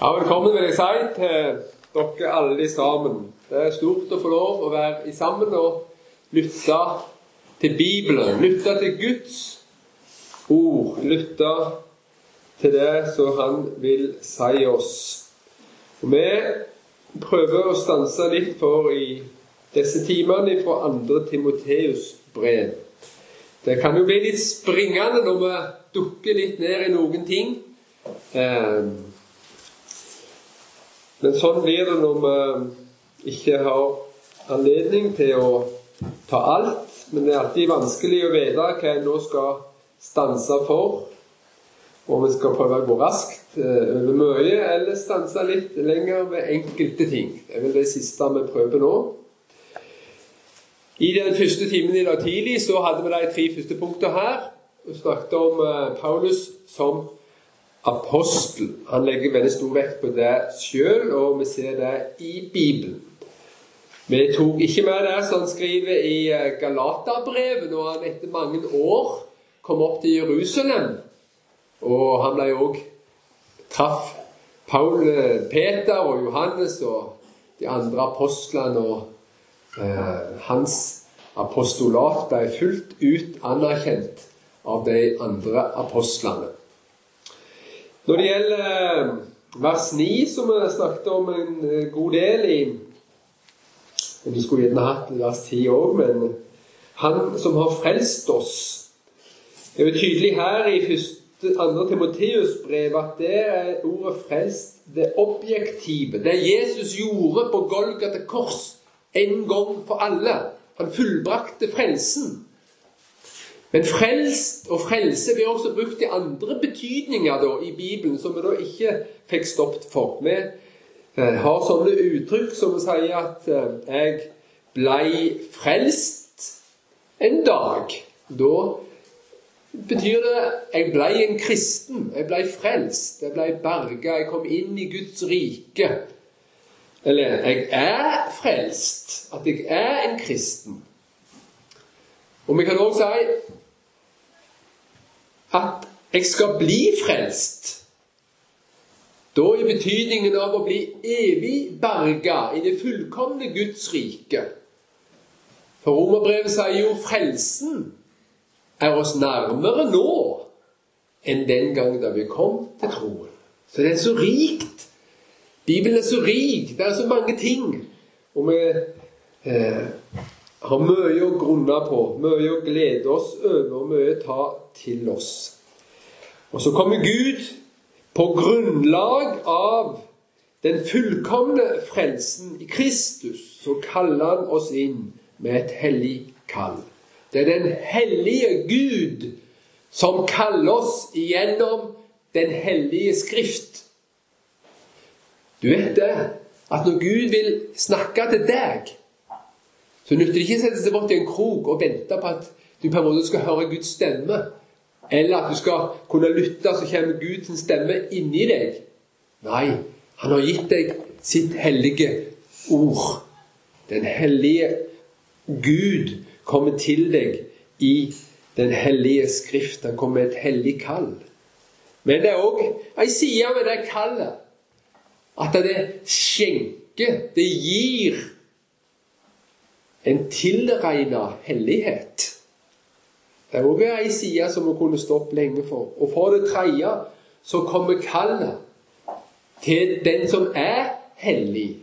Ja, velkommen vil jeg si til dere alle sammen. Det er stort å få lov å være sammen og lytte til Bibelen. Lytte til Guds ord. Lytte til det som Han vil si oss. Og Vi prøver å stanse litt for i disse timene fra andre Timoteus brev. Det kan jo bli litt springende når vi dukker litt ned i noen ting. Eh, men sånn blir det når vi ikke har anledning til å ta alt. Men det er alltid vanskelig å vite hva en nå skal stanse for. Om vi skal prøve å gå raskt eh, over mye, eller stanse litt lenger ved enkelte ting. Det er vel det siste vi prøver nå. I den første timen i dag tidlig så hadde vi de tre første punktene her. Vi snakket om eh, Paulus som apostel. Han legger veldig stor vekt på det sjøl, og vi ser det i Bibelen. Vi tok ikke med det som han skriver i eh, Galaterbrevet, når han etter mange år kom opp til Jerusalem. Og han ble òg traff Paul, eh, Peter og Johannes og de andre apostlene. og eh, hans apostolat ble fullt ut anerkjent av de andre apostlene. Når det gjelder eh, vers 9, som vi snakket om en eh, god del i Du skulle gjerne hatt vers 10 òg, men Han som har frelst oss Det er jo tydelig her i første, andre Timoteus brev at det er ordet 'frelst' det objektive. Det Jesus gjorde på Golgata kors en gang for alle. Han fullbrakte frelsen. Men frelst og frelse blir også brukt i andre betydninger da, i Bibelen, som vi da ikke fikk stoppet for. Vi eh, har sånne uttrykk som å si at eh, 'jeg blei frelst en dag'. Da betyr det 'jeg blei en kristen', 'jeg blei frelst', 'jeg blei berga', 'jeg kom inn i Guds rike'. Eller 'jeg er frelst', at jeg er en kristen. Og vi kan også si at jeg skal bli frelst. Da i betydningen av å bli evig berga i det fullkomne Guds rike. For romerbrevet sier jo frelsen er oss nærmere nå enn den gang da vi kom til troen. Så det er så rikt. Bibelen er så rik. Det er så mange ting. Og vi eh, har mye å grunne på, mye å glede oss over, mye å ta til oss. Og så kommer Gud på grunnlag av den fullkomne frelsen i Kristus, så kaller han oss inn med et hellig kall. Det er den hellige Gud som kaller oss igjennom Den hellige Skrift. Du vet det, at når Gud vil snakke til deg, så nytter det ikke å sette seg bort i en krok og vente på at du på en måte skal høre Guds stemme. Eller at du skal kunne lytte, så kommer Guds stemme inni deg. Nei, han har gitt deg sitt hellige ord. Den hellige Gud kommer til deg i Den hellige Skrift. Han kommer med et hellig kall. Men det er òg ei side ved det kallet at det skjenker, det gir en tilregna hellighet. Det er òg ei side som vi kunne stått lenge for. Og for det tredje så kommer kallet til den som er hellig.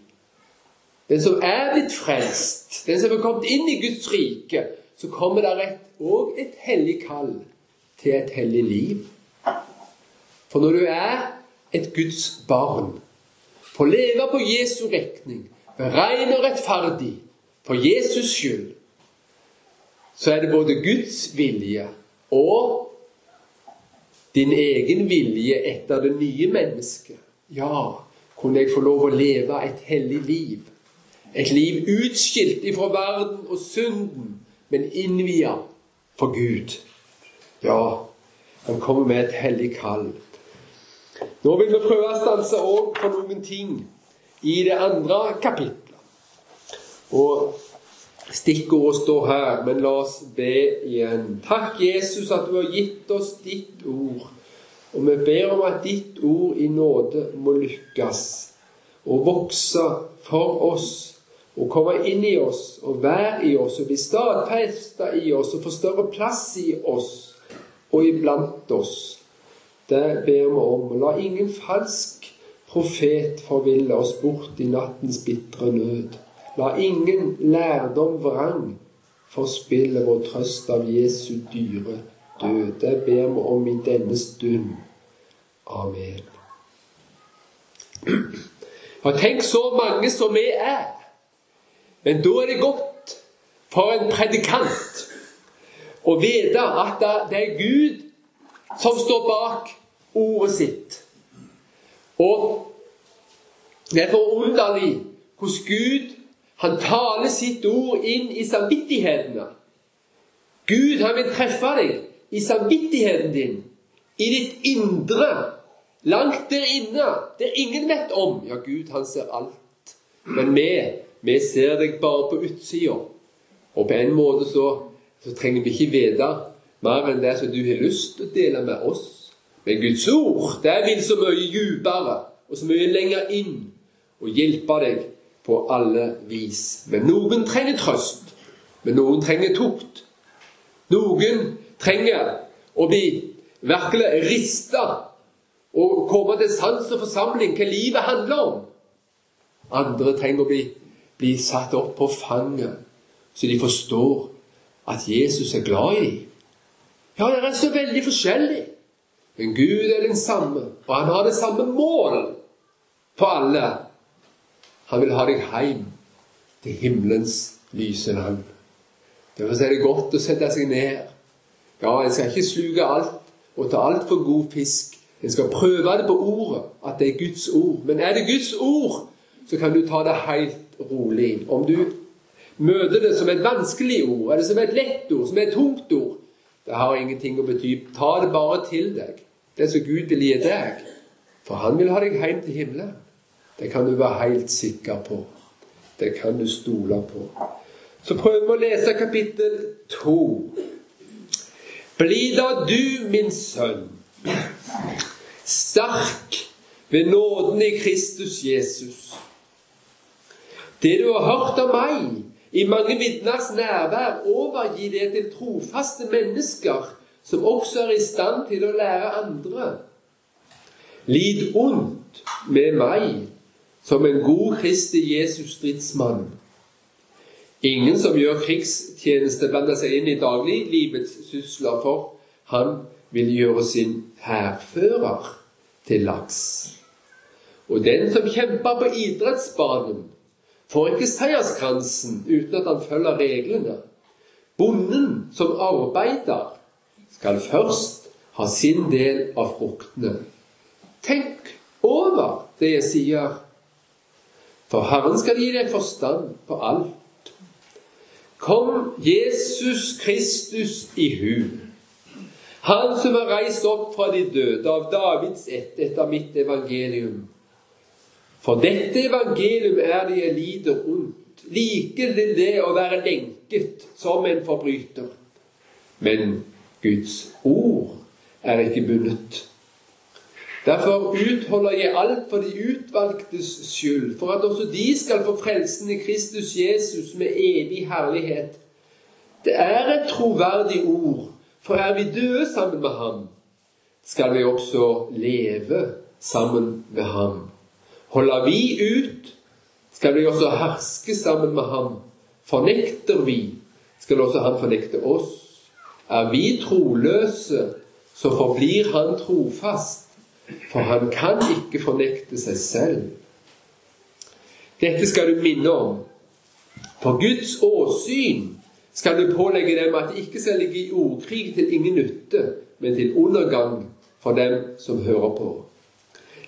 Den som er blitt frelst, den som er kommet inn i Guds rike. Så kommer det òg et hellig kall til et hellig liv. For når du er et Guds barn, får leve på Jesu regning, beregne og rettferdig, for Jesus skyld, så er det både Guds vilje og din egen vilje etter det nye mennesket. Ja, kunne jeg få lov å leve et hellig liv. Et liv utskilt ifra verden og synden, men innvia for Gud. Ja, han kommer med et hellig kall. Nå vil vi prøve å stanse òg for noen ting i det andre kapitlet. Og Stikkordet står her, men la oss be igjen. Takk, Jesus, at du har gitt oss ditt ord. Og vi ber om at ditt ord i nåde må lykkes og vokse for oss og komme inn i oss og være i oss og bli stadfesta i oss og få større plass i oss og iblant oss. Det ber vi om. Og La ingen falsk profet forville oss bort i nattens bitre nød. La ingen lærdom vrang forspille vår trøst av Jesu dyre døde. Det ber vi om i denne stund. Amen. Og tenk så mange som vi er. Men da er det godt for en predikant å vite at det er Gud som står bak ordet sitt. Og det er forunderlig hvordan Gud han taler sitt ord inn i samvittighetene. Gud han vil treffe deg i samvittigheten din, i ditt indre, langt der inne, der ingen vet om. Ja, Gud, han ser alt. Men vi, vi ser deg bare på utsida. Og på en måte så, så trenger vi ikke vite mer enn det som du har lyst til å dele med oss. Men Guds ord, det vil så mye dypere og så mye lenger inn og hjelpe deg på alle vis. Men noen trenger trøst. Men noen trenger tukt. Noen trenger å bli virkelig rista og komme til sans og forsamling hva livet handler om. Andre trenger å bli, bli satt opp på fanget, så de forstår at Jesus er glad i dem. Ja, det er så veldig forskjellig. Men Gud er den samme, og han har det samme mål for alle. Han vil ha deg hjem til himmelens lyse land. Derfor er det godt å sette seg ned. Ja, en skal ikke sluke alt og ta altfor god fisk. En skal prøve det på ordet, at det er Guds ord. Men er det Guds ord, så kan du ta det helt rolig. Om du møter det som et vanskelig ord, eller som et lett ord, som et tungt ord, det har ingenting å bety. Ta det bare til deg, det som Gud vil gi deg. For han vil ha deg hjem til himmelen. Det kan du være helt sikker på. Det kan du stole på. Så prøver vi å lese kapittel to. Bli da du, min sønn, sterk ved nåden i Kristus Jesus. Det du har hørt av meg i mange vitners nærvær, overgi det til trofaste mennesker som også er i stand til å lære andre. Lid ondt med meg som en god Kristi Jesus stridsmann. Ingen som gjør krigstjeneste, blander seg inn i dagliglivets sysler, for han vil gjøre sin hærfører til laks. Og den som kjemper på idrettsbanen, får ikke seierskransen uten at han følger reglene. Bonden som arbeider, skal først ha sin del av fruktene. Tenk over det jeg sier, for Herren skal gi deg forstand på alt. Kom Jesus Kristus i hu. Han som er reist opp fra de døde, av Davids ett, etter mitt evangelium. For dette evangelium er det jeg lider ondt, like det det å være lenket som en forbryter. Men Guds ord er ikke bundet. Derfor utholder jeg alt for de utvalgtes skyld, for at også de skal få frelsen i Kristus Jesus med evig herlighet. Det er et troverdig ord, for er vi døde sammen med ham, skal vi også leve sammen med ham. Holder vi ut, skal vi også herske sammen med ham. Fornekter vi, skal også han fornekte oss. Er vi troløse, så forblir han trofast for han kan ikke fornekte seg selv. Dette skal du minne om. For Guds åsyn skal du pålegge dem at de ikke skal ligge i ordkrig til ingen nytte, men til undergang for dem som hører på.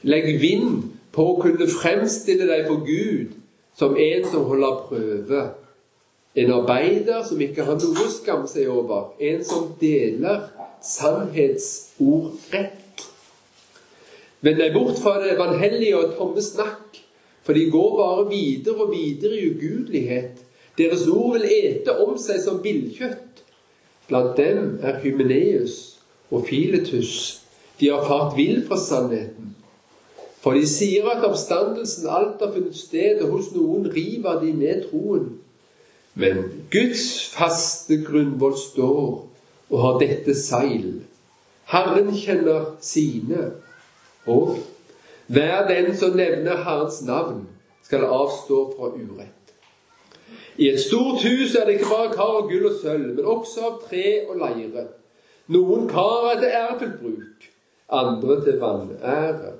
Legg vind på å kunne fremstille deg for Gud som en som holder prøve. En arbeider som ikke har noe å skamme seg over. En som deler sannhetsord rett. Vend deg bort fra det vanhellige og tomme snakk, for de går bare videre og videre i ugudelighet. Deres ord vil ete om seg som villkjøtt. Blant dem er Hymeneus og Filetus, De har fart vill fra sannheten. For de sier at oppstandelsen alt har funnet sted, og hos noen river de ned troen. Men Guds faste grunnvoll står og har dette seil. Herren kjenner sine. Og hver den som nevner Herrens navn, skal avstå fra urett. I et stort hus er det ikke bare kar av gull og sølv, men også av tre og leire. Noen kar er til ærefullt bruk, andre til vanære.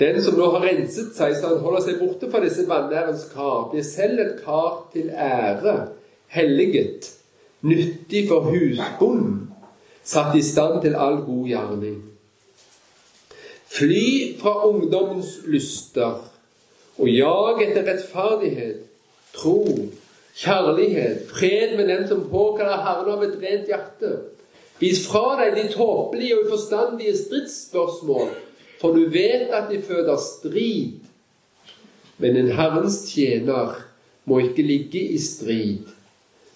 Den som nå har renset seg så han holder seg borte fra disse vanærens kar, blir selv et kar til ære, helliget, nyttig for husbonden, satt i stand til all god gjerning. Fly fra ungdommens lyster og jag etter rettferdighet tro, kjærlighet, fred med den som påkaller Herren av et rent hjerte. Vis fra deg de tåpelige og uforstandige stridsspørsmål, for du vet at de føder strid. Men en Herrens tjener må ikke ligge i strid,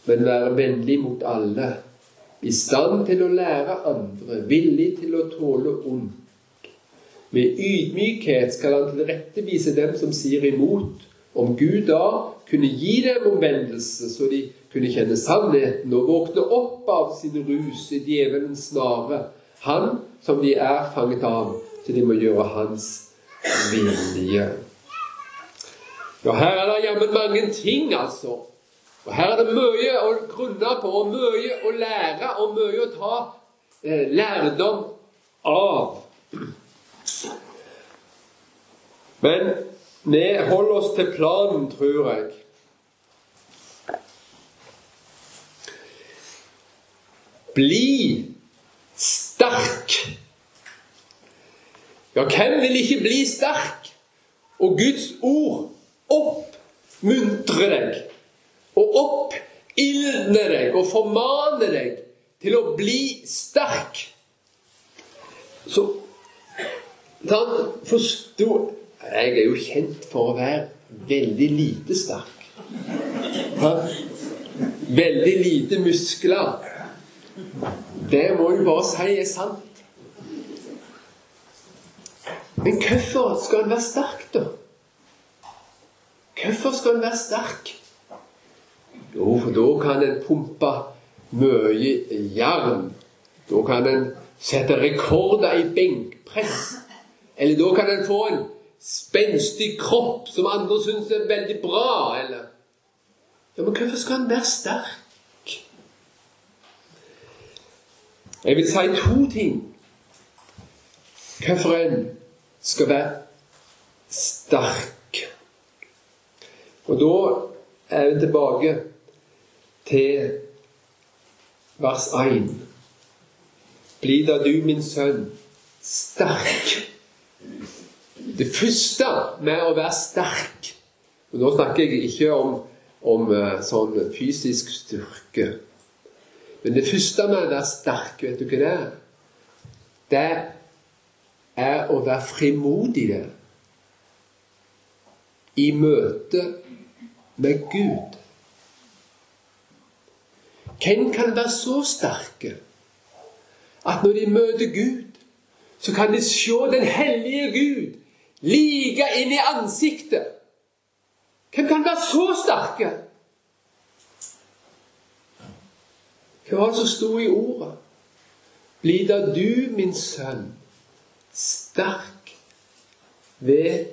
men være vennlig mot alle, i stand til å lære andre, villig til å tåle ondt. Med ydmykhet skal han tilrettevise dem som sier imot, om Gud da kunne gi dem omvendelse, så de kunne kjenne sannheten og våkne opp av sin rus i djevelens snare, han som de er fanget av, så de må gjøre hans vilje. Ja, her er det jammen mange ting, altså. Og Her er det mye å grunne på, og mye å lære, og mye å ta eh, lærdom av. Men vi holder oss til planen, tror jeg. Bli sterk. Ja, hvem vil ikke bli sterk? Og Guds ord oppmuntrer deg og oppildner deg og formaner deg til å bli sterk. Så da forsto Jeg er jo kjent for å være veldig lite sterk. Veldig lite muskler. Det må jeg bare si er sant. Men hvorfor skal en være sterk, da? Hvorfor skal en være sterk? Jo, for da kan en pumpe mye jern. Da kan en sette rekorder i benkpress. Eller da kan en få en spenstig kropp som andre syns er veldig bra. Eller Ja, Men hvorfor skal en være sterk? Jeg vil si to ting. Hvorfor en skal være sterk. Og da er vi tilbake til vers 1. Bli da du, min sønn, sterk. Det første med å være sterk og Nå snakker jeg ikke om, om eh, sånn fysisk styrke. Men det første med å være sterk, vet du hva det er? Det er å være frimodig det. I møte med Gud. Hvem kan være så sterke at når de møter Gud, så kan de se den hellige Gud like inn i ansiktet? Hvem kan være så sterke? Hva var det som sto i ordet? Bli da du, min sønn, sterk ved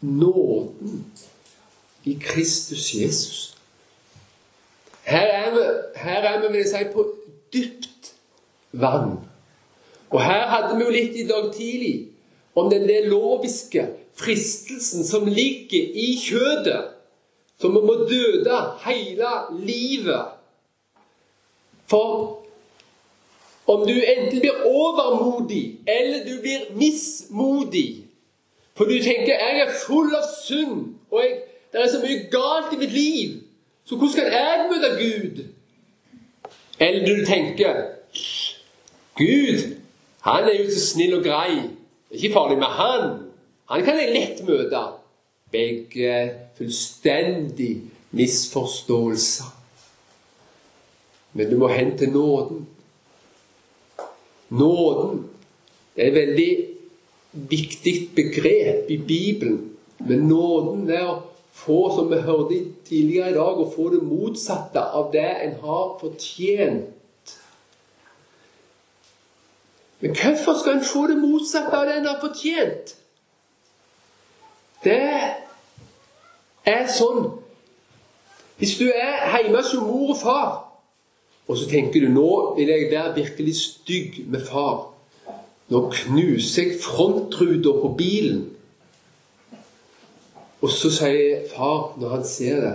nåden i Kristus Jesus. Her er vi, her er vi vil jeg si, på dypt vann. Og her hadde vi jo litt i dag tidlig om den loviske fristelsen som ligger i kjødet, som vi må døde hele livet for om du enten blir overmodig eller du blir mismodig For du tenker 'jeg er full av synd', og jeg, det er så mye galt i mitt liv, så hvordan skal jeg møte Gud? Eller du tenker 'Gud, han er jo så snill og grei. Det er ikke farlig med han. Han kan jeg lett møte.' Begge fullstendig misforståelser. Men du må hente nåden. Nåden det er et veldig viktig begrep i Bibelen. Men nåden er å få, som vi hørte tidligere i dag, å få det motsatte av det en har fortjent. Men hvorfor skal en få det motsatte av det en har fortjent? Det er sånn Hvis du er hjemme som mor og far, og så tenker du nå vil jeg være virkelig stygg med far. Nå knuser jeg frontruta på bilen. Og så sier far, når han ser det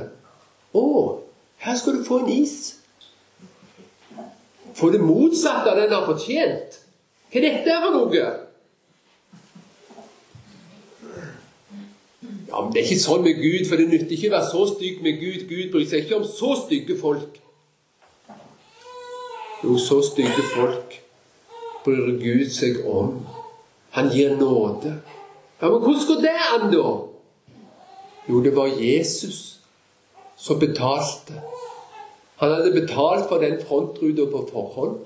'Å, her skal du få en is.' Få det motsatte av det han har fortjent. Hva er dette for noe? Ja, men Det er ikke sånn med Gud, for det nytter ikke å være så stygg med Gud. Gud bryr seg ikke om så stygge folk. Jo, så stygge folk bryr Gud seg om. Han gir nåde. Ja, Men hvordan går det an, da? Jo, det var Jesus som betalte. Han hadde betalt for den frontruta på forhånd.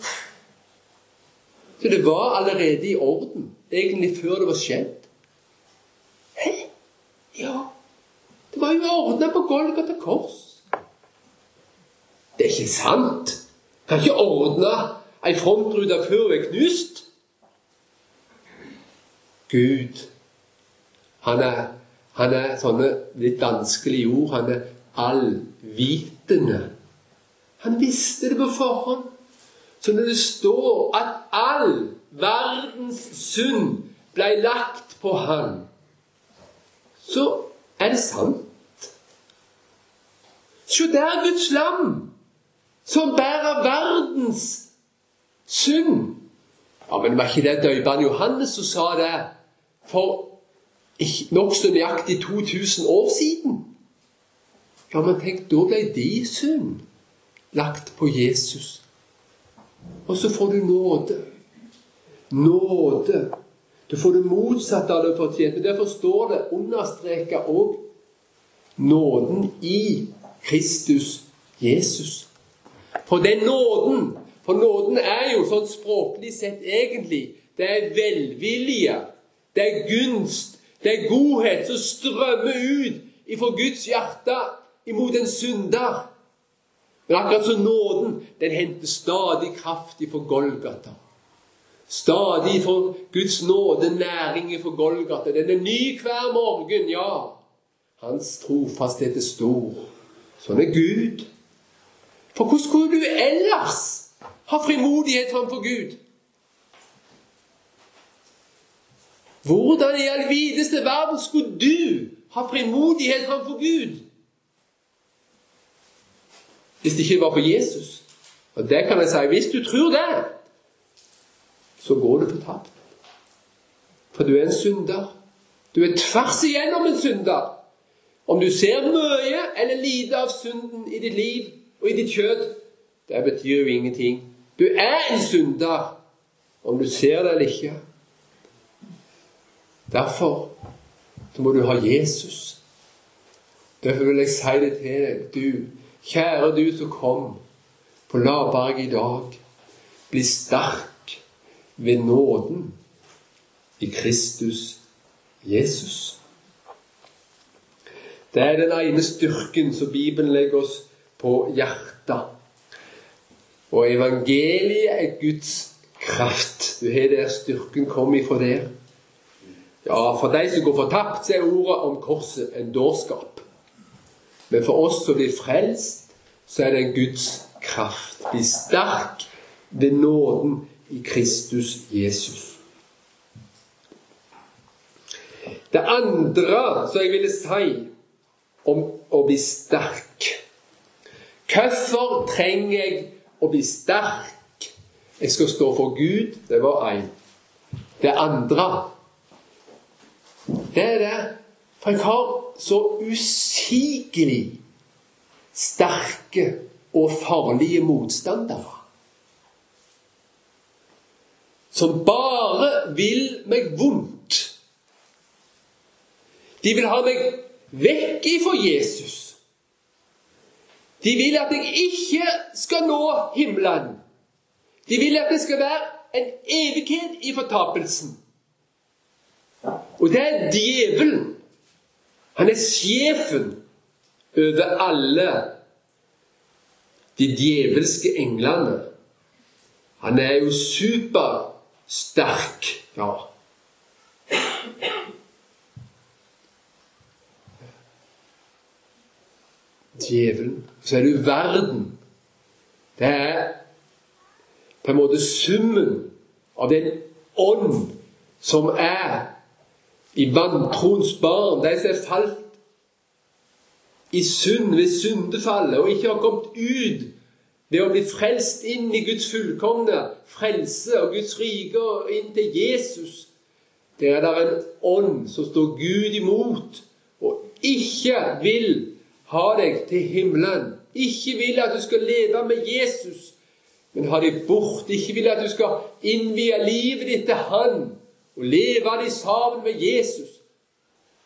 Så det var allerede i orden, egentlig før det var skjedd. Hæ? Ja, det var jo ordna på Golgata kors. Det er ikke sant. Kan ikke ordne ei frontrute før hun er knust. Gud, han er, han er sånne litt vanskelige ord. Han er allvitende. Han visste det på forhånd. Så når det står at all verdens synd ble lagt på han, så er det sant. Se der Guds lam, som bærer verdens synd. Ja, Men var ikke det døperen Johannes som sa det for nokså nøyaktig 2000 år siden? Ja, men tenk, da ble de synd lagt på Jesus. Og så får du nåde. Nåde. Du får det motsatte av det fortjente. Derfor står det understreka òg nåden i Kristus Jesus. For den nåden For nåden er jo sånn språklig sett egentlig Det er velvilje, det er gunst, det er godhet som strømmer ut ifra Guds hjerte imot en synder. Men akkurat som nåden, den henter stadig kraft ifra Golgata. Stadig får Guds nåde næring ifra Golgata. Den er ny hver morgen, ja. Hans trofasthet er stor. Sånn er Gud. For hvordan skulle du ellers ha frimodighet framfor Gud? Hvordan i all videste verden skulle du ha frimodighet framfor Gud? Hvis det ikke var for Jesus. Og det kan jeg si. Hvis du tror det, så går du fortapt. For du er en synder. Du er tvers igjennom en synder. Om du ser mye eller lite av synden i ditt liv og i ditt kjøtt, det betyr jo ingenting. Du er en synder om du ser det eller ikke. Derfor så må du ha Jesus. Derfor vil jeg si det til deg. Du Kjære du som kom på lavberget i dag. Bli sterk ved nåden i Kristus Jesus. Det er den ene styrken som Bibelen legger oss på hjertet. Og evangeliet er Guds kraft. Du har der styrken kommet ifra der. Ja, for de som går fortapt, så er ordet om korset en dårskap. Men for oss som blir frelst, så er det Guds kraft. Bli sterk ved nåden i Kristus Jesus. Det andre som jeg ville si om å bli sterk Hvorfor trenger jeg å bli sterk? Jeg skal stå for Gud. Det var én. Det andre det er det For jeg har så usigelig sterke og farlige motstandere. Som bare vil meg vondt. De vil ha meg vekk ifra Jesus. De vil at jeg ikke skal nå himmelen. De vil at det skal være en evighet i fortapelsen. Og det er djevelen. Han er sjefen over alle de djevelske englene. Han er jo supersterk, ja. Djevelen. Så er det verden. Det er på en måte summen av den ånd som er i vantroens barn, de som er falt i synd ved syndefallet og ikke har kommet ut ved å bli frelst inn i Guds fullkomne frelse og Guds rike og inn til Jesus. Der er det en ånd som står Gud imot og ikke vil ha deg til himmelen. Ikke vil at du skal leve med Jesus, men ha deg bort. Ikke vil at du skal innvie livet ditt til Han og leve de sammen med Jesus.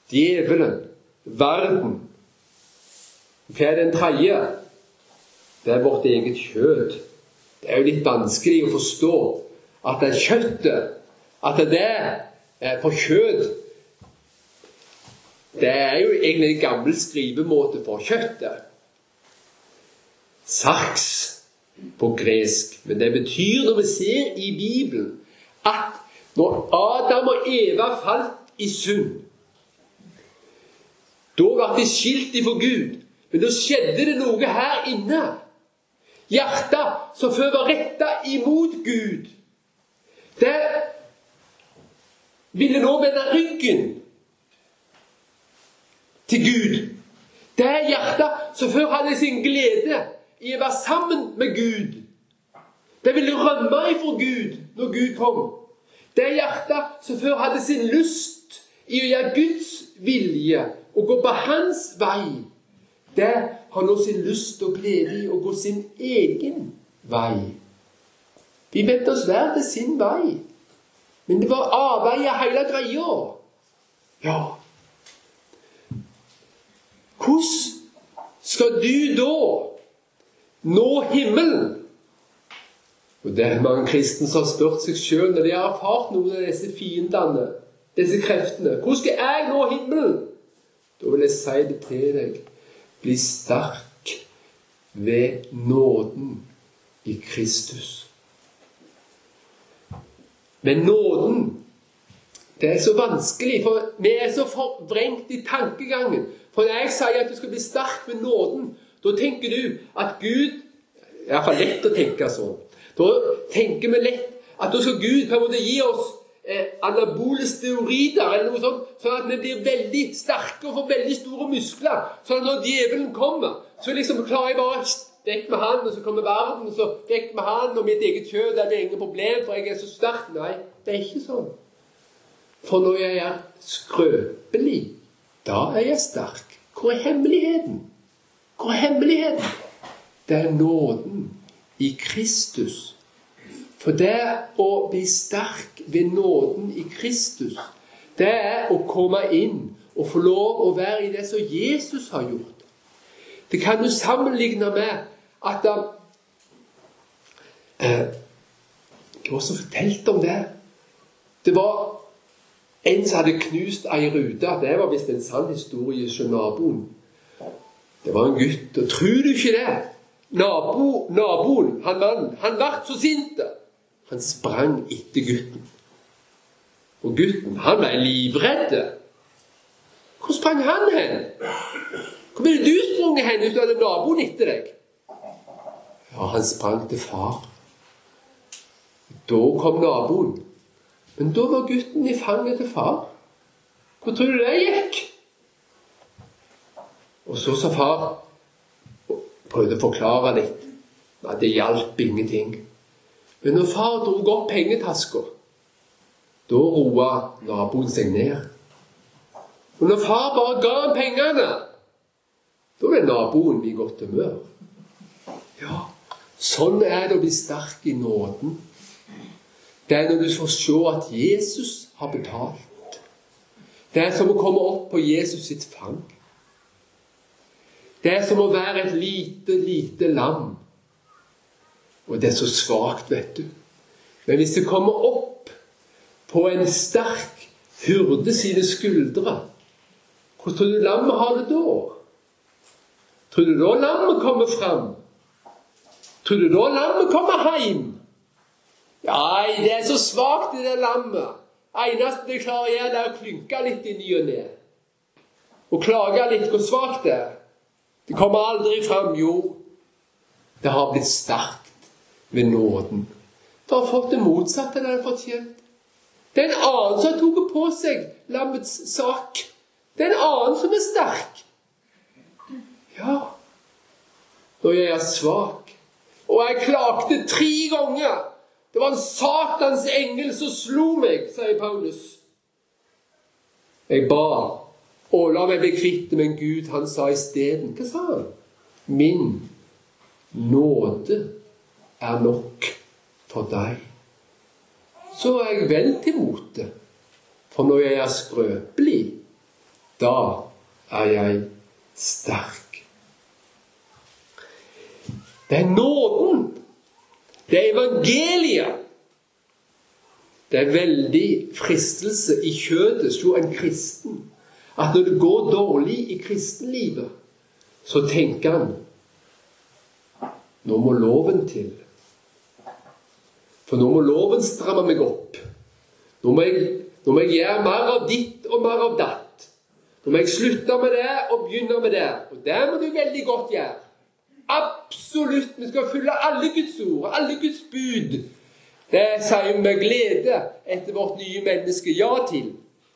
Djevelen, verden, hva er den tredje? Det er vårt eget kjøtt. Det er jo litt vanskelig å forstå at det er kjøttet At det er for kjøtt Det er jo egentlig en gammel skrivemåte for kjøttet. Saks på gresk. Men det betyr, når vi ser i Bibelen, at når Adam og Eva falt i synd Da ble de skilt ifra Gud. Men da skjedde det noe her inne. Hjertet som før var retta imot Gud, det ville nå vende ryggen til Gud. Det hjertet som før hadde sin glede i å være sammen med Gud, det ville rømme ifra Gud når Gud kom. Det hjertet som før hadde sin lyst i å gjøre Guds vilje og gå på hans vei, det har nå sin lyst og glede i å gå sin egen vei. Vi vendte oss hver til sin vei. Men det var avveier hele greia. Ja. Hvordan skal du da nå himmelen? Og Det er mange kristne som har spurt seg sjøl når de har erfart noen av disse fiendene, disse kreftene. Hvor skal jeg nå himmelen? Da vil jeg si det til deg. Bli sterk ved nåden i Kristus. Men nåden det er så vanskelig, for vi er så forvrengt i tankegangen. For når jeg sier at du skal bli sterk ved nåden, da tenker du at Gud iallfall lett å tenke sånn. Da tenker vi lett at da skal Gud på en måte gi oss eh, anabole steorider eller noe sånt, sånn at vi blir veldig sterke og får veldig store muskler. Sånn at når djevelen kommer, så liksom klarer jeg bare Dekk med han, og så kommer verden, og så dekk med han og mitt eget kjød. Det er ingen problem, for jeg er så sterk. Nei, det er ikke sånn. For når jeg er skrøpelig, da er jeg sterk. Hvor er hemmeligheten? Hvor er hemmeligheten? Det er nåden i Kristus for det å bli sterk ved nåden i Kristus, det er å komme inn og få lov å være i det som Jesus har gjort. Det kan du sammenligne med at eh, Hva som fortalte om det? Det var en som hadde knust ei rute. Det var visst en sann historie hos naboen. Det var en gutt. Og tror du ikke det? Nabo, naboen, han mannen, han ble så sint. Han sprang etter gutten. Og gutten, han ble livredd. Hvor sprang han hen? Hvor ville du sprunget hen hvis du hadde naboen etter deg? Ja, han sprang til far. Da kom naboen. Men da var gutten i fanget til far. Hvor tror du det gikk? Og så sa far prøvde å forklare litt. At det hjalp ingenting. Men når far dro opp pengetaska, da roa naboen seg ned. Og når far bare ga ham pengene, da ble naboen i godt humør. Ja, sånn er det å bli sterk i nåden. Det er når du får se at Jesus har betalt. Det er som å komme opp på Jesus sitt fang. Det er som å være et lite, lite lam og det er så svakt, vet du. Men hvis det kommer opp på en sterk hyrde sine skuldre, hvordan tror du lammet har det da? Tror du da lammet kommer fram? Tror du da lammet kommer hjem? Nei, det er så svakt, det der lammet. Eneste det klarer å gjøre, det er å klynke litt i ny og ne. Og klage litt hvor svakt det er. Det kommer aldri fram. Jo, det har blitt sterkt ved nåden. Det har fått det motsatte det har fortjent. Det er en annen som har tatt på seg lammets sak. Det er en annen som er sterk. Ja, når jeg er svak. Og jeg klagde tre ganger. Det var en Satans engel som slo meg, sier Paulus. Jeg ba, og la meg bli kvitt men Gud, han sa isteden Hva sa han? Min nåde er nok for deg. Så er jeg vel til mote, for når jeg er skrøpelig, da er jeg sterk. Det er nåden det er evangeliet. Det er veldig fristelse i kjødet hos en kristen at når det går dårlig i kristenlivet, så tenker han nå må loven til. For nå må loven stramme meg opp. Nå må, jeg, nå må jeg gjøre mer av ditt og mer av datt. Nå må jeg slutte med det og begynne med det. Og det må du veldig godt gjøre. Absolutt. Vi skal følge alle Guds ord, alle Guds bud. Det sier vi med glede etter vårt nye menneske ja til.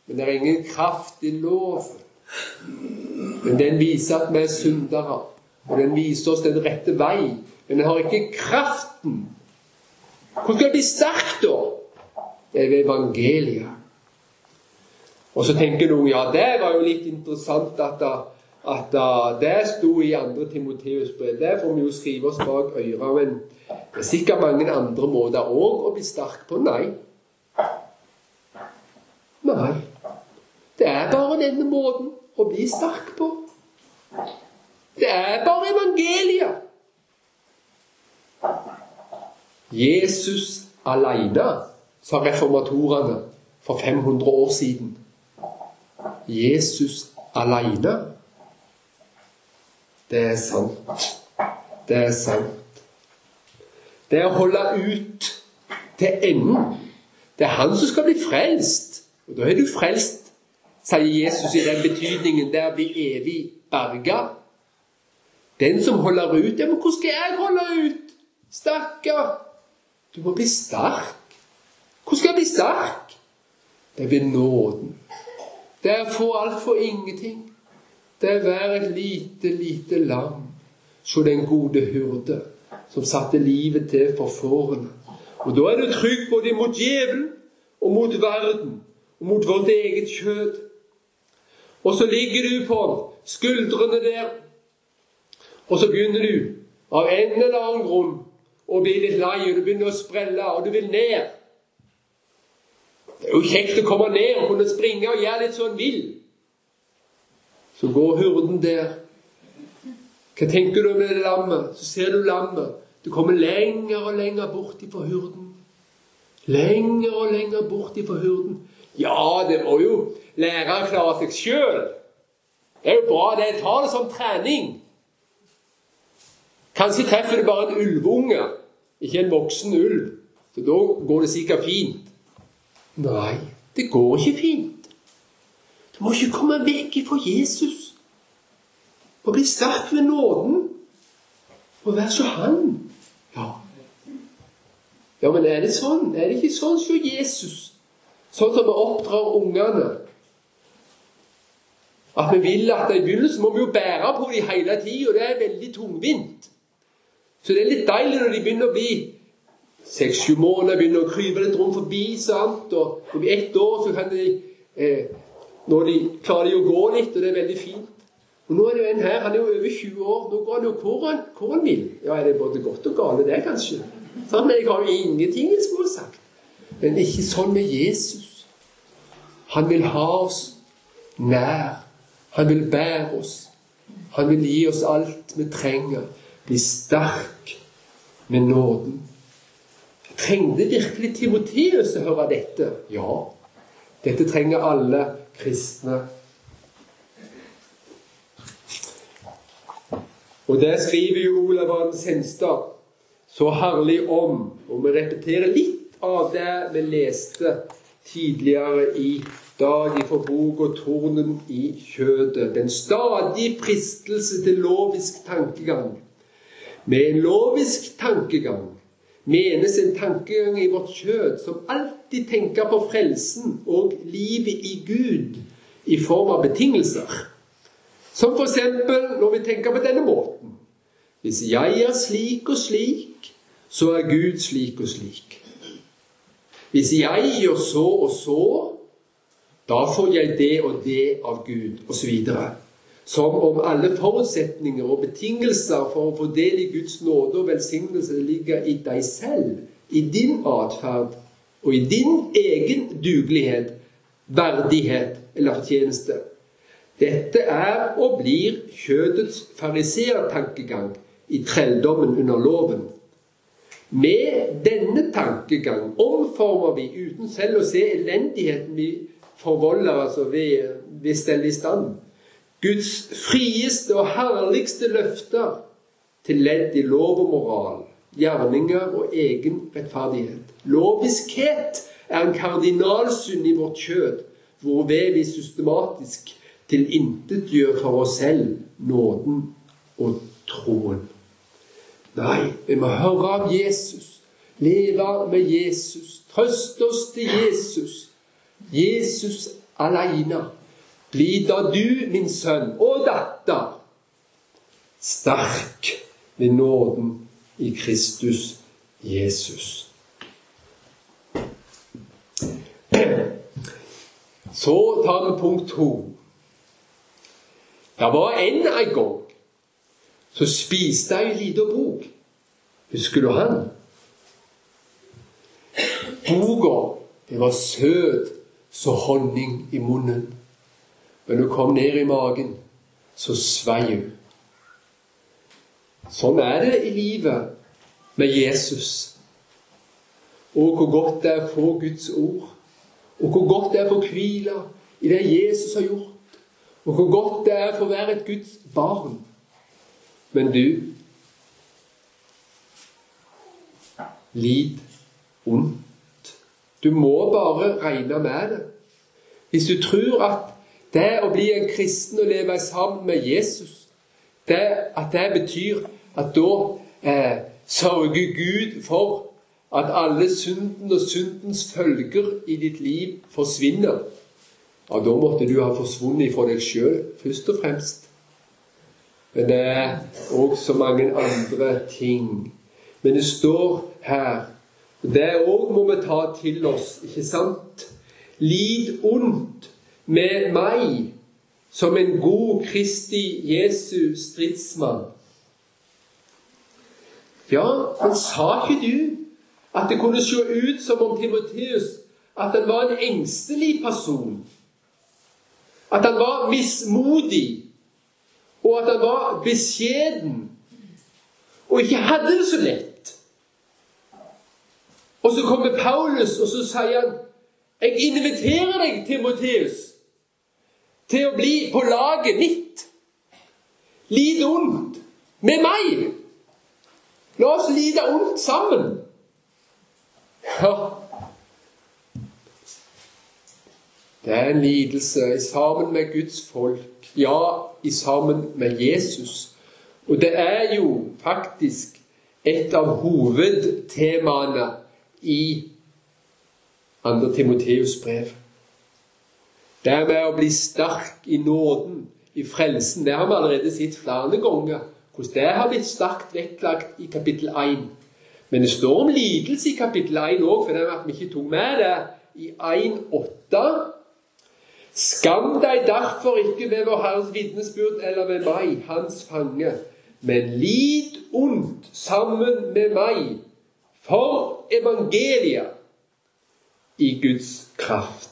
Men det er ingen kraft i loven. Men den viser at vi er syndere, og den viser oss den rette vei. Men den har ikke kraften. Hvordan skal det bli sterk, da? Det er ved evangeliet. Og så tenker noen ja, det var jo litt interessant at at det sto i 2. Timoteus brev. Det får vi jo skrive oss bak øret. Men det er sikkert mange andre måter òg å bli sterk på. Nei. Det er bare denne måten å bli sterk på. Det er bare evangeliet. Jesus aleine, sa reformatorene for 500 år siden. Jesus aleine. Det er sant. Det er sant. Det er å holde ut til enden. Det er han som skal bli frelst. Og da er du frelst, sier Jesus i den betydningen det er å bli evig berga. Den som holder ut Ja, men hvordan skal jeg holde ut? Stakkar. Du må bli sterk. Hvordan skal jeg bli sterk? Det er ved nåden. Det er å få alt for ingenting. Det er å være et lite, lite lam så den gode hyrde som satte livet til for fårene. Og da er du trygg både mot djevelen og mot verden og mot vårt eget kjød. Og så ligger du på skuldrene der, og så begynner du av en eller annen grunn å bli litt lei, og du begynner å sprelle, og du vil ned. Det er jo kjekt å komme ned og kunne springe og gjøre litt som en vil. Så går hurden der. Hva tenker du om det lammet? Så ser du lammet. Du kommer lenger og lenger bort ifra hurden. Lenger og lenger bort ifra hurden. Ja, det må jo lære å klare seg sjøl. Det er jo bra. det Ta det som trening. Kanskje treffer du bare en ulveunge, ikke en voksen ulv. Så da går det sikkert fint. Nei, det går ikke fint. Du må ikke komme vekk ifra Jesus og bli sterk ved nåden og være som han. Ja. ja, men er det sånn? Er det ikke sånn som Jesus? Sånn som vi oppdrar ungene. At vi vil at I begynnelsen må vi jo bære på dem hele tida, og det er veldig tungvint. Så det er litt deilig når de begynner å bli seks-sju måneder, begynner å krype litt rundt forbi. sant? Og om ett år så kan de eh, når de klarer de å gå litt, og det er veldig fint. Og Nå er det jo en her, han er jo over 20 år. Nå går han jo hvor han, hvor han vil. Ja, er det både godt og gale, det, kanskje? Sånn, men jeg har jo ingenting jeg skulle sagt. Men ikke sånn med Jesus. Han vil ha oss nær. Han vil bære oss. Han vil gi oss alt vi trenger. Bli sterk med nåden. Trengte virkelig Timoteus å høre dette? Ja. Dette trenger alle kristne. Og det skriver jo Olav Hans Senstad så herlig om. Og vi repeterer litt av det vi leste tidligere i dag fra boka 'Tornen i kjødet'. Den stadige fristelse til lovisk tankegang. Med en lovisk tankegang menes en tankegang i vårt kjød som alltid tenker på frelsen og livet i Gud i form av betingelser. Som f.eks. når vi tenker på denne måten. Hvis jeg er slik og slik, så er Gud slik og slik. Hvis jeg gjør så og så, da får jeg det og det av Gud, osv som om alle forutsetninger og betingelser for å få del i Guds nåde og velsignelse ligger i deg selv, i din atferd og i din egen dugelighet, verdighet eller fortjeneste. Dette er og blir kjødets fariseertankegang i trelldommen under loven. Med denne tankegang omformer vi, uten selv å se elendigheten vi forvolder altså ved, vi stelle i stand, Guds frieste og herligste løfter til ledd i lov og moral, gjerninger og egen rettferdighet. Loviskhet er en kardinalsynd i vårt kjød, hvorved vi systematisk tilintetgjør for oss selv nåden og troen. Nei, vi må høre av Jesus, leve med Jesus, trøste oss til Jesus. Jesus aleine. Bli da du, min sønn og datter, sterk ved nåden i Kristus Jesus. Så tar vi punkt to. Det var en en gang så spiste ei lita bok. Husker du han? Boka, det var søt så honning i munnen. Men hun kom ned i magen, så svei hun. Sånn er det i livet med Jesus. Og hvor godt det er å få Guds ord. Og hvor godt det er å få hvile i det Jesus har gjort. Og hvor godt det er å være et Guds barn. Men du Lid ondt. Du må bare regne med det. Hvis du tror at det å bli en kristen og leve sammen med Jesus, det, at det betyr at da eh, sørger Gud for at alle synden og syndens følger i ditt liv forsvinner. Ja, da måtte du ha forsvunnet fra deg sjøl, først og fremst. Men det er òg så mange andre ting. Men det står her Det òg må vi ta til oss, ikke sant? Lid ondt med meg som en god Kristi Jesu stridsmann. Ja, men sa ikke du at det kunne se ut som om Timoteus at han var en engstelig person? At han var mismodig, og at han var beskjeden, og ikke hadde det så lett? Og så kommer Paulus, og så sier han, 'Jeg inviterer deg, Timoteus, til å bli på laget mitt. Lide ondt med meg. La oss lide ondt sammen. Ja. Det er en lidelse sammen med Guds folk, ja, i sammen med Jesus. Og det er jo faktisk et av hovedtemaene i 2. Timoteus brev. Det med å bli sterk i nåden, i frelsen. Det har vi allerede sett flere ganger. Hvordan det har blitt sterkt vektlagt i kapittel 1. Men det står om lidelse i kapittel 1 òg, for er at vi ikke tok med det i 1.8. Skam deg derfor ikke ved vår Herres vitnesbyrd eller ved meg, hans fange, men lid ondt sammen med meg for evangeliet i Guds kraft.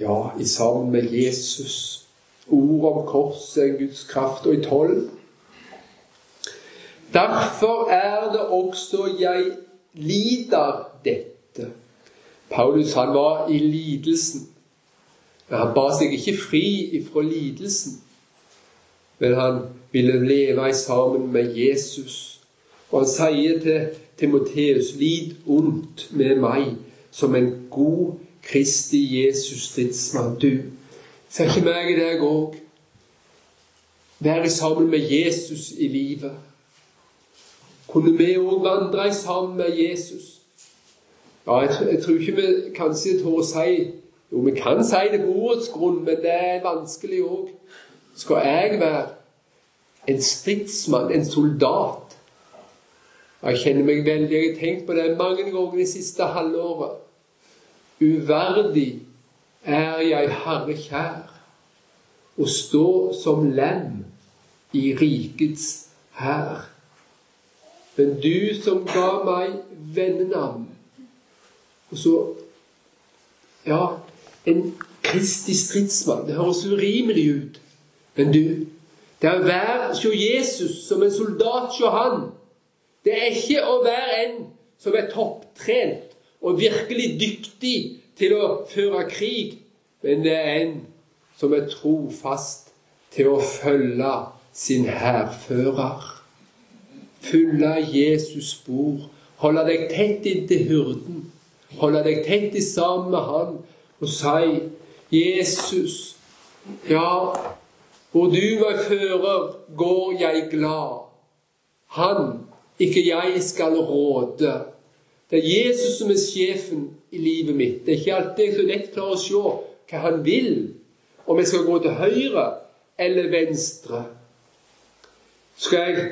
Ja, i sammen med Jesus. Ord om korset, en Guds kraft. Og i tolv Derfor er det også jeg lider dette. Paulus han var i lidelsen. Men han ba seg ikke fri ifra lidelsen. Men han ville leve sammen med Jesus. Og han sier til Timoteus, lid ondt med meg som en god Kristi Jesus stridsmann. Du, ser ikke meg i deg òg? Være sammen med Jesus i livet. Kunne vi òg vandre sammen med Jesus? Ja, jeg, jeg, tror ikke vi kanskje tør å si Jo, vi kan si det på ordets grunn, men det er vanskelig òg. Skal jeg være en stridsmann, en soldat? Jeg kjenner meg veldig Jeg har tenkt på det mange ganger det siste halvåret. Uverdig er jeg Herre kjær, å stå som lem i rikets hær. Men du som ga meg vennenavn Og så Ja, en Kristi stridsmann. Det høres urimelig ut. Men du, det er å være hos Jesus som en soldat hos han. Det er ikke å være en som er topptrent og virkelig dyktig til å føre krig, men det er en som er trofast til å følge sin hærfører. Følge Jesus spor. Holde deg tett inntil hyrden. Holde deg tett sammen med han og si 'Jesus, ja, hvor du meg fører, går jeg glad'. Han, ikke jeg, skal råde. Det er Jesus som er sjefen i livet mitt. Det er ikke alltid jeg så lett klarer å se hva han vil, om jeg skal gå til høyre eller venstre. Skal jeg,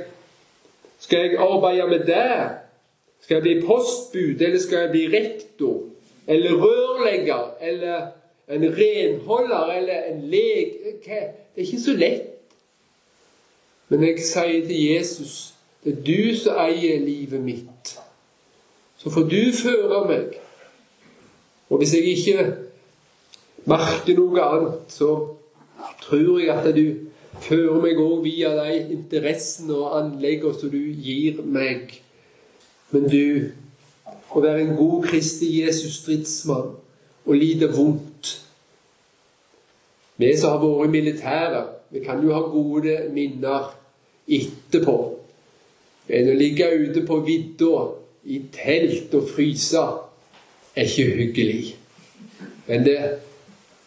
skal jeg arbeide med det? Skal jeg bli postbud, eller skal jeg bli rektor? Eller rørlegger? Eller en renholder? Eller en leg... Det er ikke så lett. Men jeg sier til Jesus det er du som eier livet mitt. Så får du føre meg. Og hvis jeg ikke merker noe annet, så tror jeg at du fører meg òg via de interessene og anleggene som du gir meg. Men du, å være en god Kristi Jesus stridsmann og lide vondt Vi som har vært militære, vi kan jo ha gode minner etterpå. Men å ligge ute på vidda i telt og fryse er ikke hyggelig. Men det,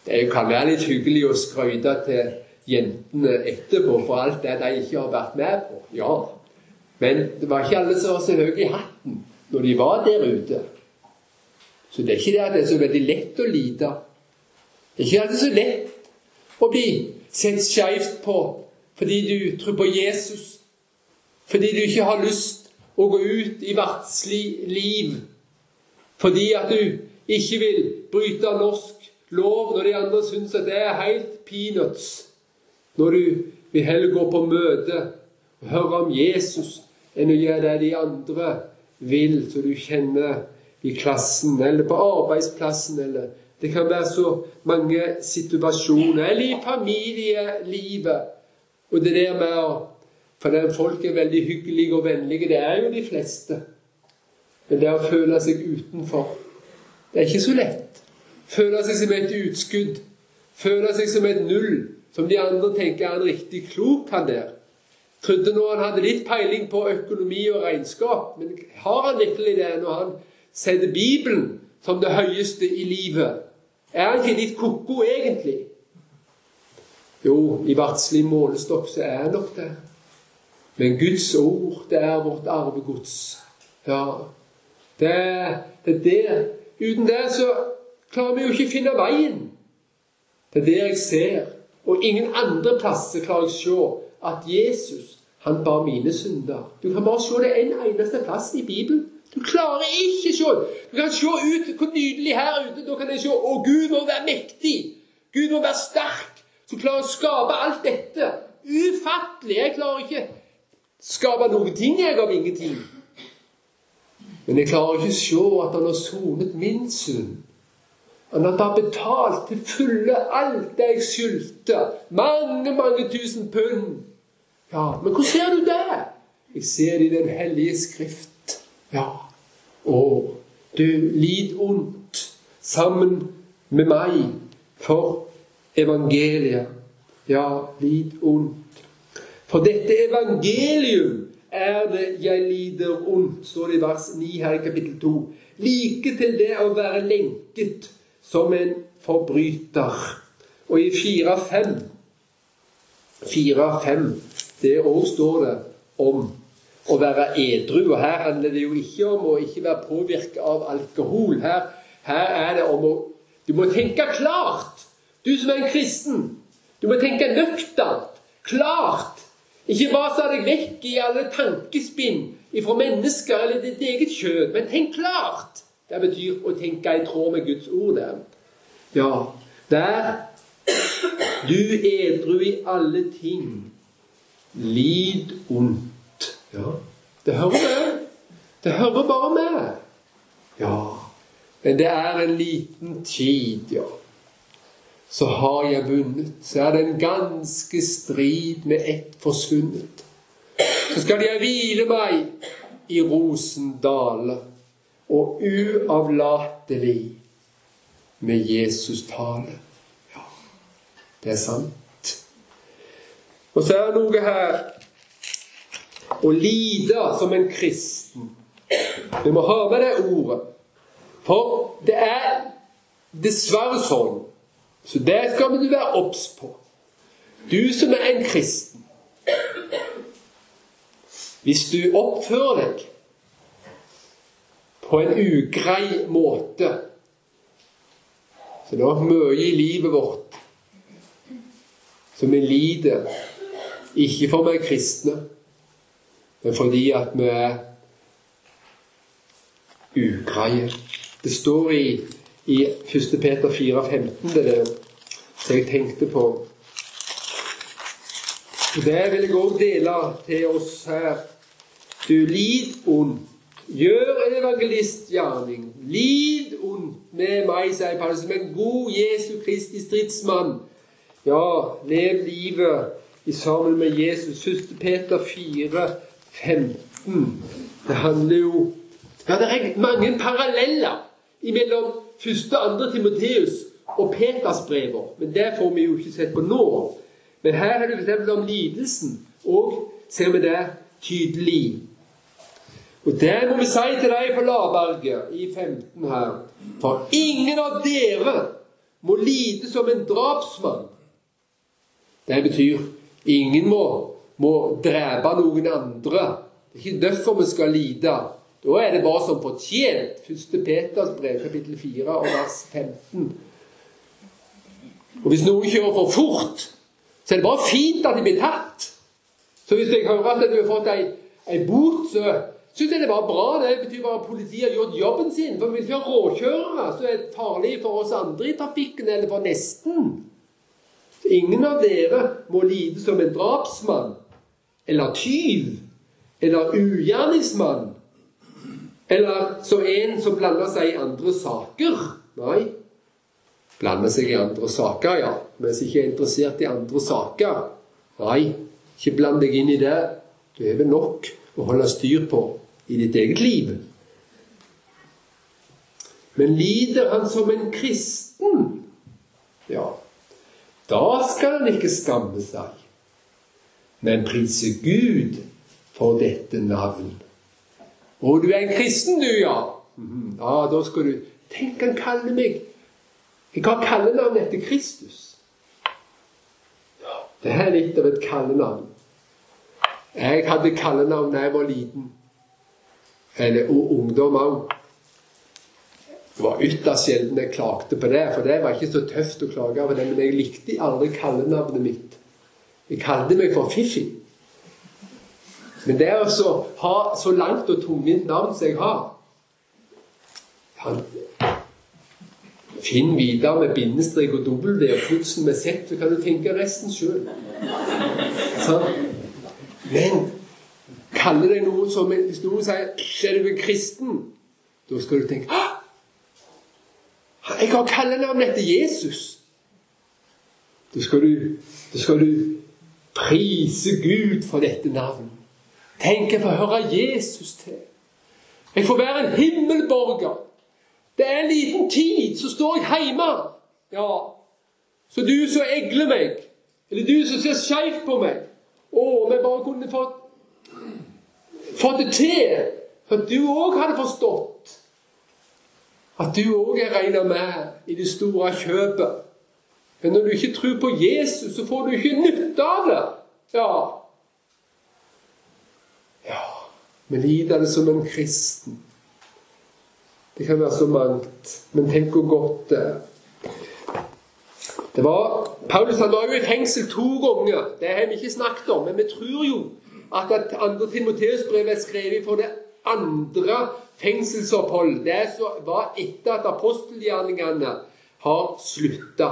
det kan være litt hyggelig å skryte til jentene etterpå for alt det de ikke har vært med på. Ja, men det var ikke alle som var så høye i hatten når de var der ute. Så det er ikke det at det er så veldig lett å lide. Det er ikke alltid så lett å bli sett skeivt på fordi du tror på Jesus, fordi du ikke har lyst å gå ut i verdslig liv, fordi at du ikke vil bryte norsk lov når de andre syns at det er helt peanuts. Når du vil heller gå på møte og høre om Jesus enn å gjøre det de andre vil, så du kjenner i klassen eller på arbeidsplassen eller Det kan være så mange situasjoner. Eller i familielivet. Og det der med å For folk er veldig hyggelige og vennlige, det er jo de fleste. Men det å føle seg utenfor, det er ikke så lett. Føle seg som et utskudd. Føle seg som et null som de andre tenker er en riktig klok, han der. Trodde nå han hadde litt peiling på økonomi og regnskap, men har han virkelig det når han setter Bibelen som det høyeste i livet? Er han ikke litt ko-ko, egentlig? Jo, i verdslig målestokk så er han nok det. Men Guds ord, det er vårt arvegods. Ja, det, er det. Uten det så klarer vi jo ikke finne veien. Det er det jeg ser og ingen andre plasser klarer jeg å se at Jesus han bar mine synder. Du kan bare se det en eneste plass i Bibelen. Du klarer ikke se Du kan se ut hvor nydelig her ute. Da kan jeg se å, Gud må være mektig. Gud må være sterk. Som klarer å skape alt dette. Ufattelig. Jeg klarer ikke skape noen ting, jeg, av ingenting. Men jeg klarer ikke å se at han har sonet min synd. Han har betalt til fulle alt det jeg skyldte. Mange, mange tusen pund. Ja, Men hvor ser du det? Jeg ser det i Den hellige skrift. Ja. Å, du lid ondt sammen med meg for evangeliet. Ja, lid ondt. For dette evangelium er det jeg lider ondt, står det i vers 9 her i kapittel 2. Like til det å være lenket som en forbryter. Og i 4-5 4-5 det òg står det om å være edru. Og her handler det jo ikke om å ikke være påvirket av alkohol. Her, her er det om å Du må tenke klart, du som er en kristen. Du må tenke nøkternt, klart. Ikke bare deg vekk i alle tankespinn ifra mennesker eller ditt eget kjød, men tenk klart. Det betyr å tenke i tråd med Guds ord. Det. Ja, der du edru i alle ting, lid ondt. Ja, det hører med. Det hører bare med. Ja, men det er en liten tid, ja. Så har jeg vunnet. Så er det en ganske strid med ett forsvunnet. Så skal jeg hvile meg i rosendale og uavlatelig med Jesus tale. Det er sant. Og så er det noe her å lide som en kristen. Du må ha med det ordet. For det er dessverre sånn. Så det skal du være obs på. Du som er en kristen. Hvis du oppfører deg på en ugrei måte Så det er mye i livet vårt som vi lider ikke for vi er kristne, men fordi at vi er ugreie. Det står i, i 1. Peter 4,15 det der det jeg tenkte på. Og Det vil jeg òg dele til oss her. Du lid ondt. Gjør en evangelistgjerning. Lid ondt med meg, sier Paulus, som en god Jesu Kristi stridsmann ja, lev livet i sammen med Jesus. 1. Peter 4, 15. Det handler jo Ja, det er mange paralleller mellom 1. og 2. Timoteus og Peters brever. Men det får vi jo ikke sett på nå. Men her er det f.eks. om lidelsen. Og ser vi det tydelig. Og det må vi si til deg på Laberget i 15 her. For ingen av dere må lide som en drapsmann det betyr ingen må, må drepe noen andre. Det er ikke derfor vi skal lide. Da er det bare som fortjent. 1. Peters brev, kapittel 4, og vers 15. Og Hvis noen kjører for fort, så er det bare fint at de blir tatt. Så hvis jeg hører at du har fått ei, ei bot, så syns jeg det er bare bra. Det betyr bare at politiet har gjort jobben sin. For hvis vi har råkjørere så er farlige for oss andre i trafikken, eller for nesten. Ingen av dere må lide som en drapsmann eller tyv eller ugjerningsmann eller som en som blander seg i andre saker. Nei. Blander seg i andre saker, ja. Mens ikke er interessert i andre saker. Nei, ikke bland deg inn i det. Du har vel nok å holde styr på i ditt eget liv. Men lider han som en kristen? Ja, da skal han ikke skamme seg, men prise Gud for dette navn. Og du er en kristen, du, ja? Ja, da skal du Tenk, han kaller meg Jeg har kallenavn etter Kristus. Det er litt av et kallenavn. Jeg hadde kallenavn da jeg var liten. Eller ungdom òg. Det var ytterst sjelden jeg klagde på det, for det var ikke så tøft å klage på det. Men jeg likte aldri kallenavnet mitt. Jeg kalte meg for Fiffi. Men det å ha så langt og tungvint navn som jeg har Finn videre med bindestrek og W og plutselig med Z, så kan du tenke resten sjøl. Sånn. Men kaller deg noe som Hvis noen sier 'Er du en kristen?' Da skal du tenke! Jeg har kallenavn etter Jesus. Da skal, du, da skal du prise Gud for dette navnet. Tenk jeg får høre Jesus til. Jeg får være en himmelborger. Det er en liten tid, så står jeg hjemme. Ja. Så du som egler meg, eller du som ser skeivt på meg Å, om jeg bare kunne fått, fått det til, for du òg hadde forstått at du òg er regna med i det store kjøpet. Men når du ikke tror på Jesus, så får du ikke nytte av det. Ja, vi lider det som en kristen. Det kan være så mangt, men tenk hvor godt det er. Det var, Paulus han var jo i fengsel to ganger. Det har vi ikke snakket om. Men vi tror jo at, at andre Timoteus-brev er skrevet for det andre fengselsopphold. Det var etter at apostelgjerningene har slutta.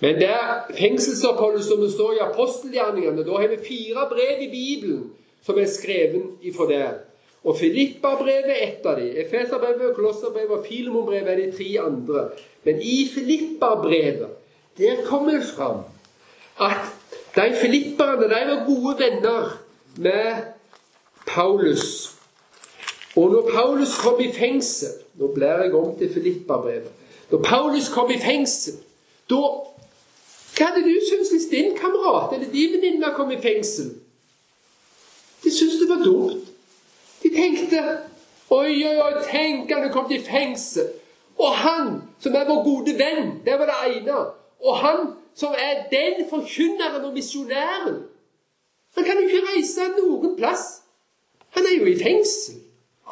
Men det fengselsoppholdet som det står i apostelgjerningene. Da har vi fire brev i Bibelen som er skrevet ifra der. Og Filippa-brevet er ett av brevet, Efeserbrevet, Kolosserbrevet og Filemon-brevet er de tre andre. Men i Filippa-brevet der kommer det fram at de filipperne de var gode venner med Paulus. Og når Paulus kom i fengsel Nå blir jeg om til Filippa-brevet. Når Paulus kom i fengsel, da Hva hadde du syntes hvis din kamerat eller din venninne kom i fengsel? De syntes det var dumt. De tenkte Oi, oi, oi, tenk at du kom til fengsel. Og han som er vår gode venn, det var det ene. Og han som er den forkynneren og misjonæren. Han kan jo ikke reise noen plass. Han er jo i fengsel.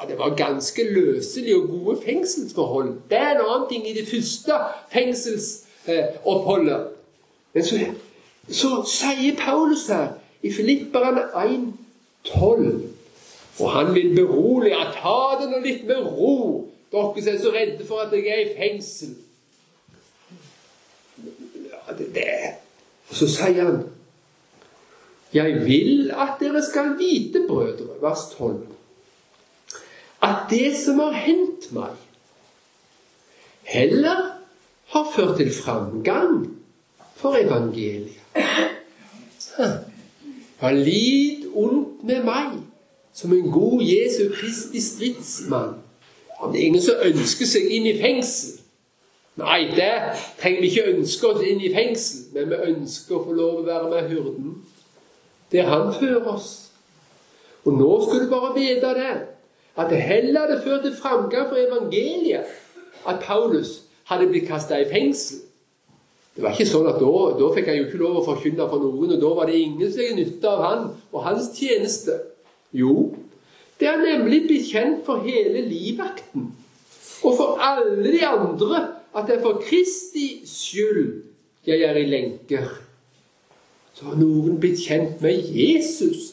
Ja, Det var ganske løselige og gode fengselsforhold. Det er en annen ting i det første fengselsoppholdet. Eh, Men så, så sier Paulus her i Filipperen 1, 12. Og han vil berolige at ta det nå litt med ro, dere som er så redde for at jeg er i fengsel. Ja, det, det. Og så sier han Jeg vil at dere skal vite, brødre, vers 12, at det som har hendt meg, heller har ført til framgang for evangeliet. Ja, lid ondt med meg som en god Jesu Kristi stridsmann. Det er ingen som ønsker seg inn i fengsel. Nei, det trenger vi ikke ønske oss inn i fengsel, men vi ønsker å få lov å være med hyrden der han fører oss. Og nå skal du bare vite det, at det heller hadde ført til framgang for evangeliet at Paulus hadde blitt kasta i fengsel. Det var ikke sånn at Da, da fikk jeg jo ikke lov å forkynne for noen, og da var det ingen som fikk nytte av han og hans tjeneste. Jo, det er nemlig blitt kjent for hele livvakten og for alle de andre at det er for Kristi skyld jeg er i lenker. Så har noen blitt kjent med Jesus.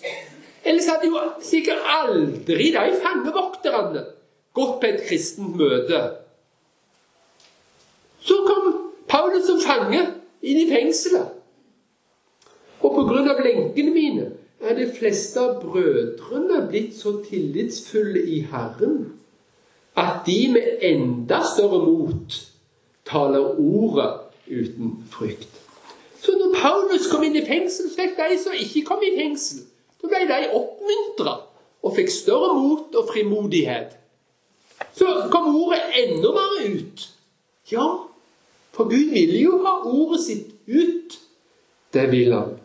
Ellers hadde jo sikkert aldri de fangevokterne gått på et kristent møte. Så kom Paulus som fange inn i fengselet. Og av lenkene mine er de fleste av brødrene blitt så tillitsfulle i Herren at de med enda større mot taler ordet uten frykt. Så når Paulus kom inn i fengsel, fikk de som ikke kom i fengsel, da ble de oppmuntra og fikk større mot og frimodighet. Så kom ordet enda mer ut. Ja, for Gud ville jo ha ordet sitt ut. Det vil han.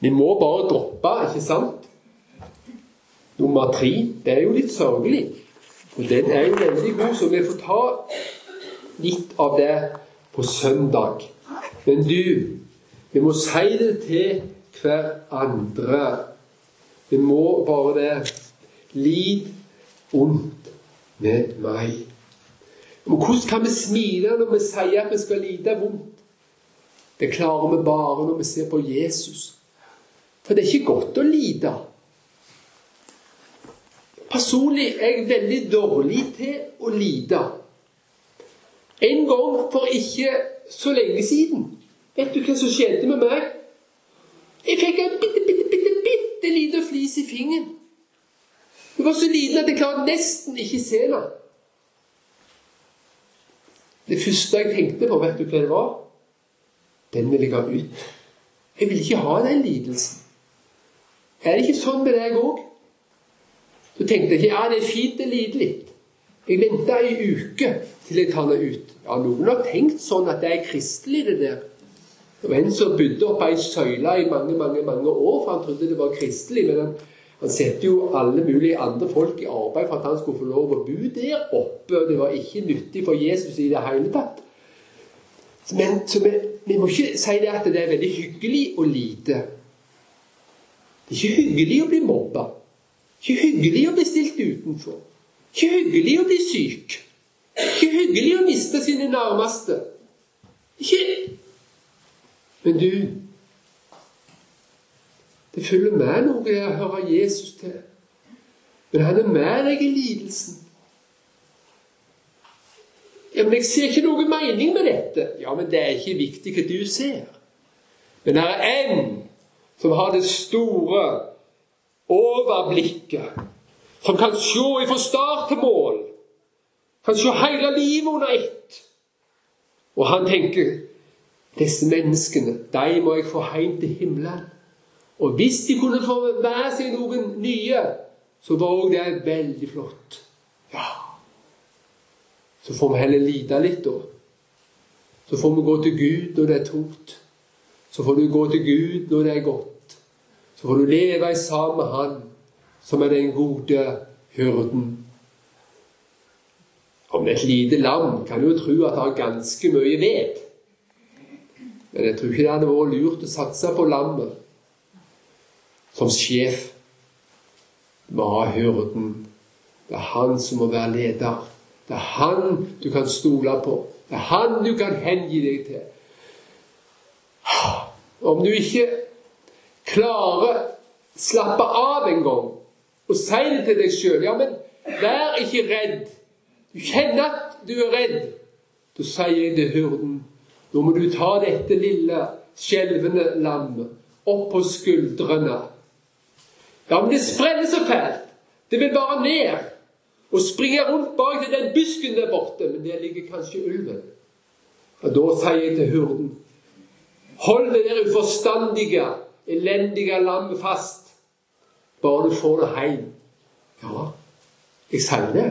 Vi må bare droppe, ikke sant? Nummer tre. Det er jo litt sørgelig. Og den er jo veldig god, så vi får ta litt av det på søndag. Men du, vi må si det til hverandre. Vi må bare det. Lid ondt med meg. Men hvordan kan vi smile når vi sier at vi skal lide vondt? Det klarer vi bare når vi ser på Jesus. For det er ikke godt å lide. Personlig er jeg veldig dårlig til å lide. En gang for ikke så lenge siden Vet du hva som skjedde med meg? Jeg fikk en bitte, bitte, bitte, bitte liten flis i fingeren. Det var så liten at jeg klarte nesten ikke se den. Det første jeg tenkte på, vet du hva det var? Den vil jeg ha ut. Jeg vil ikke ha den lidelsen. Er det ikke sånn med deg òg? Så tenkte jeg ja, det er fint å lide litt. Jeg venta ei uke til jeg tar det ut. Ja, Noen har tenkt sånn at det er kristelig, det der. Det var en som bodde oppe ei søyle i mange mange, mange år, for han trodde det var kristelig. Men han, han setter jo alle mulige andre folk i arbeid for at han skulle få lov å bo der oppe. og Det var ikke nyttig for Jesus i det hele tatt. Men vi, vi, må ikke si det at det er veldig hyggelig å lite. Det er ikke hyggelig å bli mobba. Ikke hyggelig å bli stilt utenfor. Ikke hyggelig å bli syk. Ikke hyggelig å miste sine nærmeste. Ikke Men du Det følger med noe å høre Jesus til. Men han er med deg i lidelsen. Ja, men Jeg ser ikke noe mening med dette. Ja, men det er ikke viktig hva du ser. Men det er en som har det store overblikket som kan se fra start til mål. Kan se hele livet under ett. Og han tenker disse menneskene, de må jeg få hjem til himmelen. Og hvis de kunne få med seg noen nye, så var òg det veldig flott. Ja. Så får vi heller lide litt, da. Så får vi gå til Gud når det er tungt. Så får du gå til Gud når det er godt. Så får du leve sammen med Han som er den gode hyrden. Om det er et lite lam, kan du jo tro at det har ganske mye ved. Men jeg tror ikke det hadde vært lurt å satse på lammet som sjef. Du må ha hyrden. Det er han som må være leder. Det er han du kan stole på. Det er han du kan hengi deg til. Om du ikke klarer slappe av en gang, og si det til deg sjøl. Ja, men vær ikke redd. Du kjenner at du er redd. Da sier jeg til hyrden nå må du ta dette lille, skjelvende lammet opp på skuldrene. Ja, men det spreller så fælt. Det vil bare ned og springe rundt bak til den busken der borte. Men der ligger kanskje ulven. Og Da sier jeg til hurden Hold det der uforstandige, elendige lammet fast. Bare du får det hjem. Ja, jeg sier det.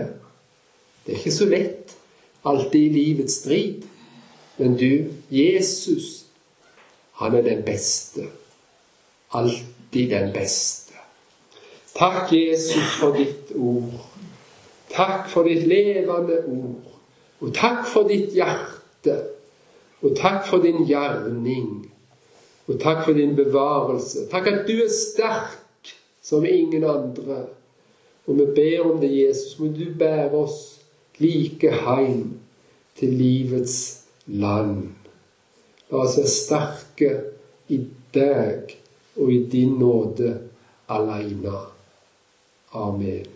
Det er ikke så lett alltid i livets strid. Men du, Jesus, han er den beste. Alltid den beste. Takk, Jesus, for ditt ord. Takk for ditt levende ord. Og takk for ditt hjerte. Og takk for din gjerning. Og takk for din bevarelse. Takk at du er sterk som ingen andre. Og vi ber om det, Jesus. Må du bære oss like heim til livets land. La oss være sterke i deg og i din nåde aleine. Amen.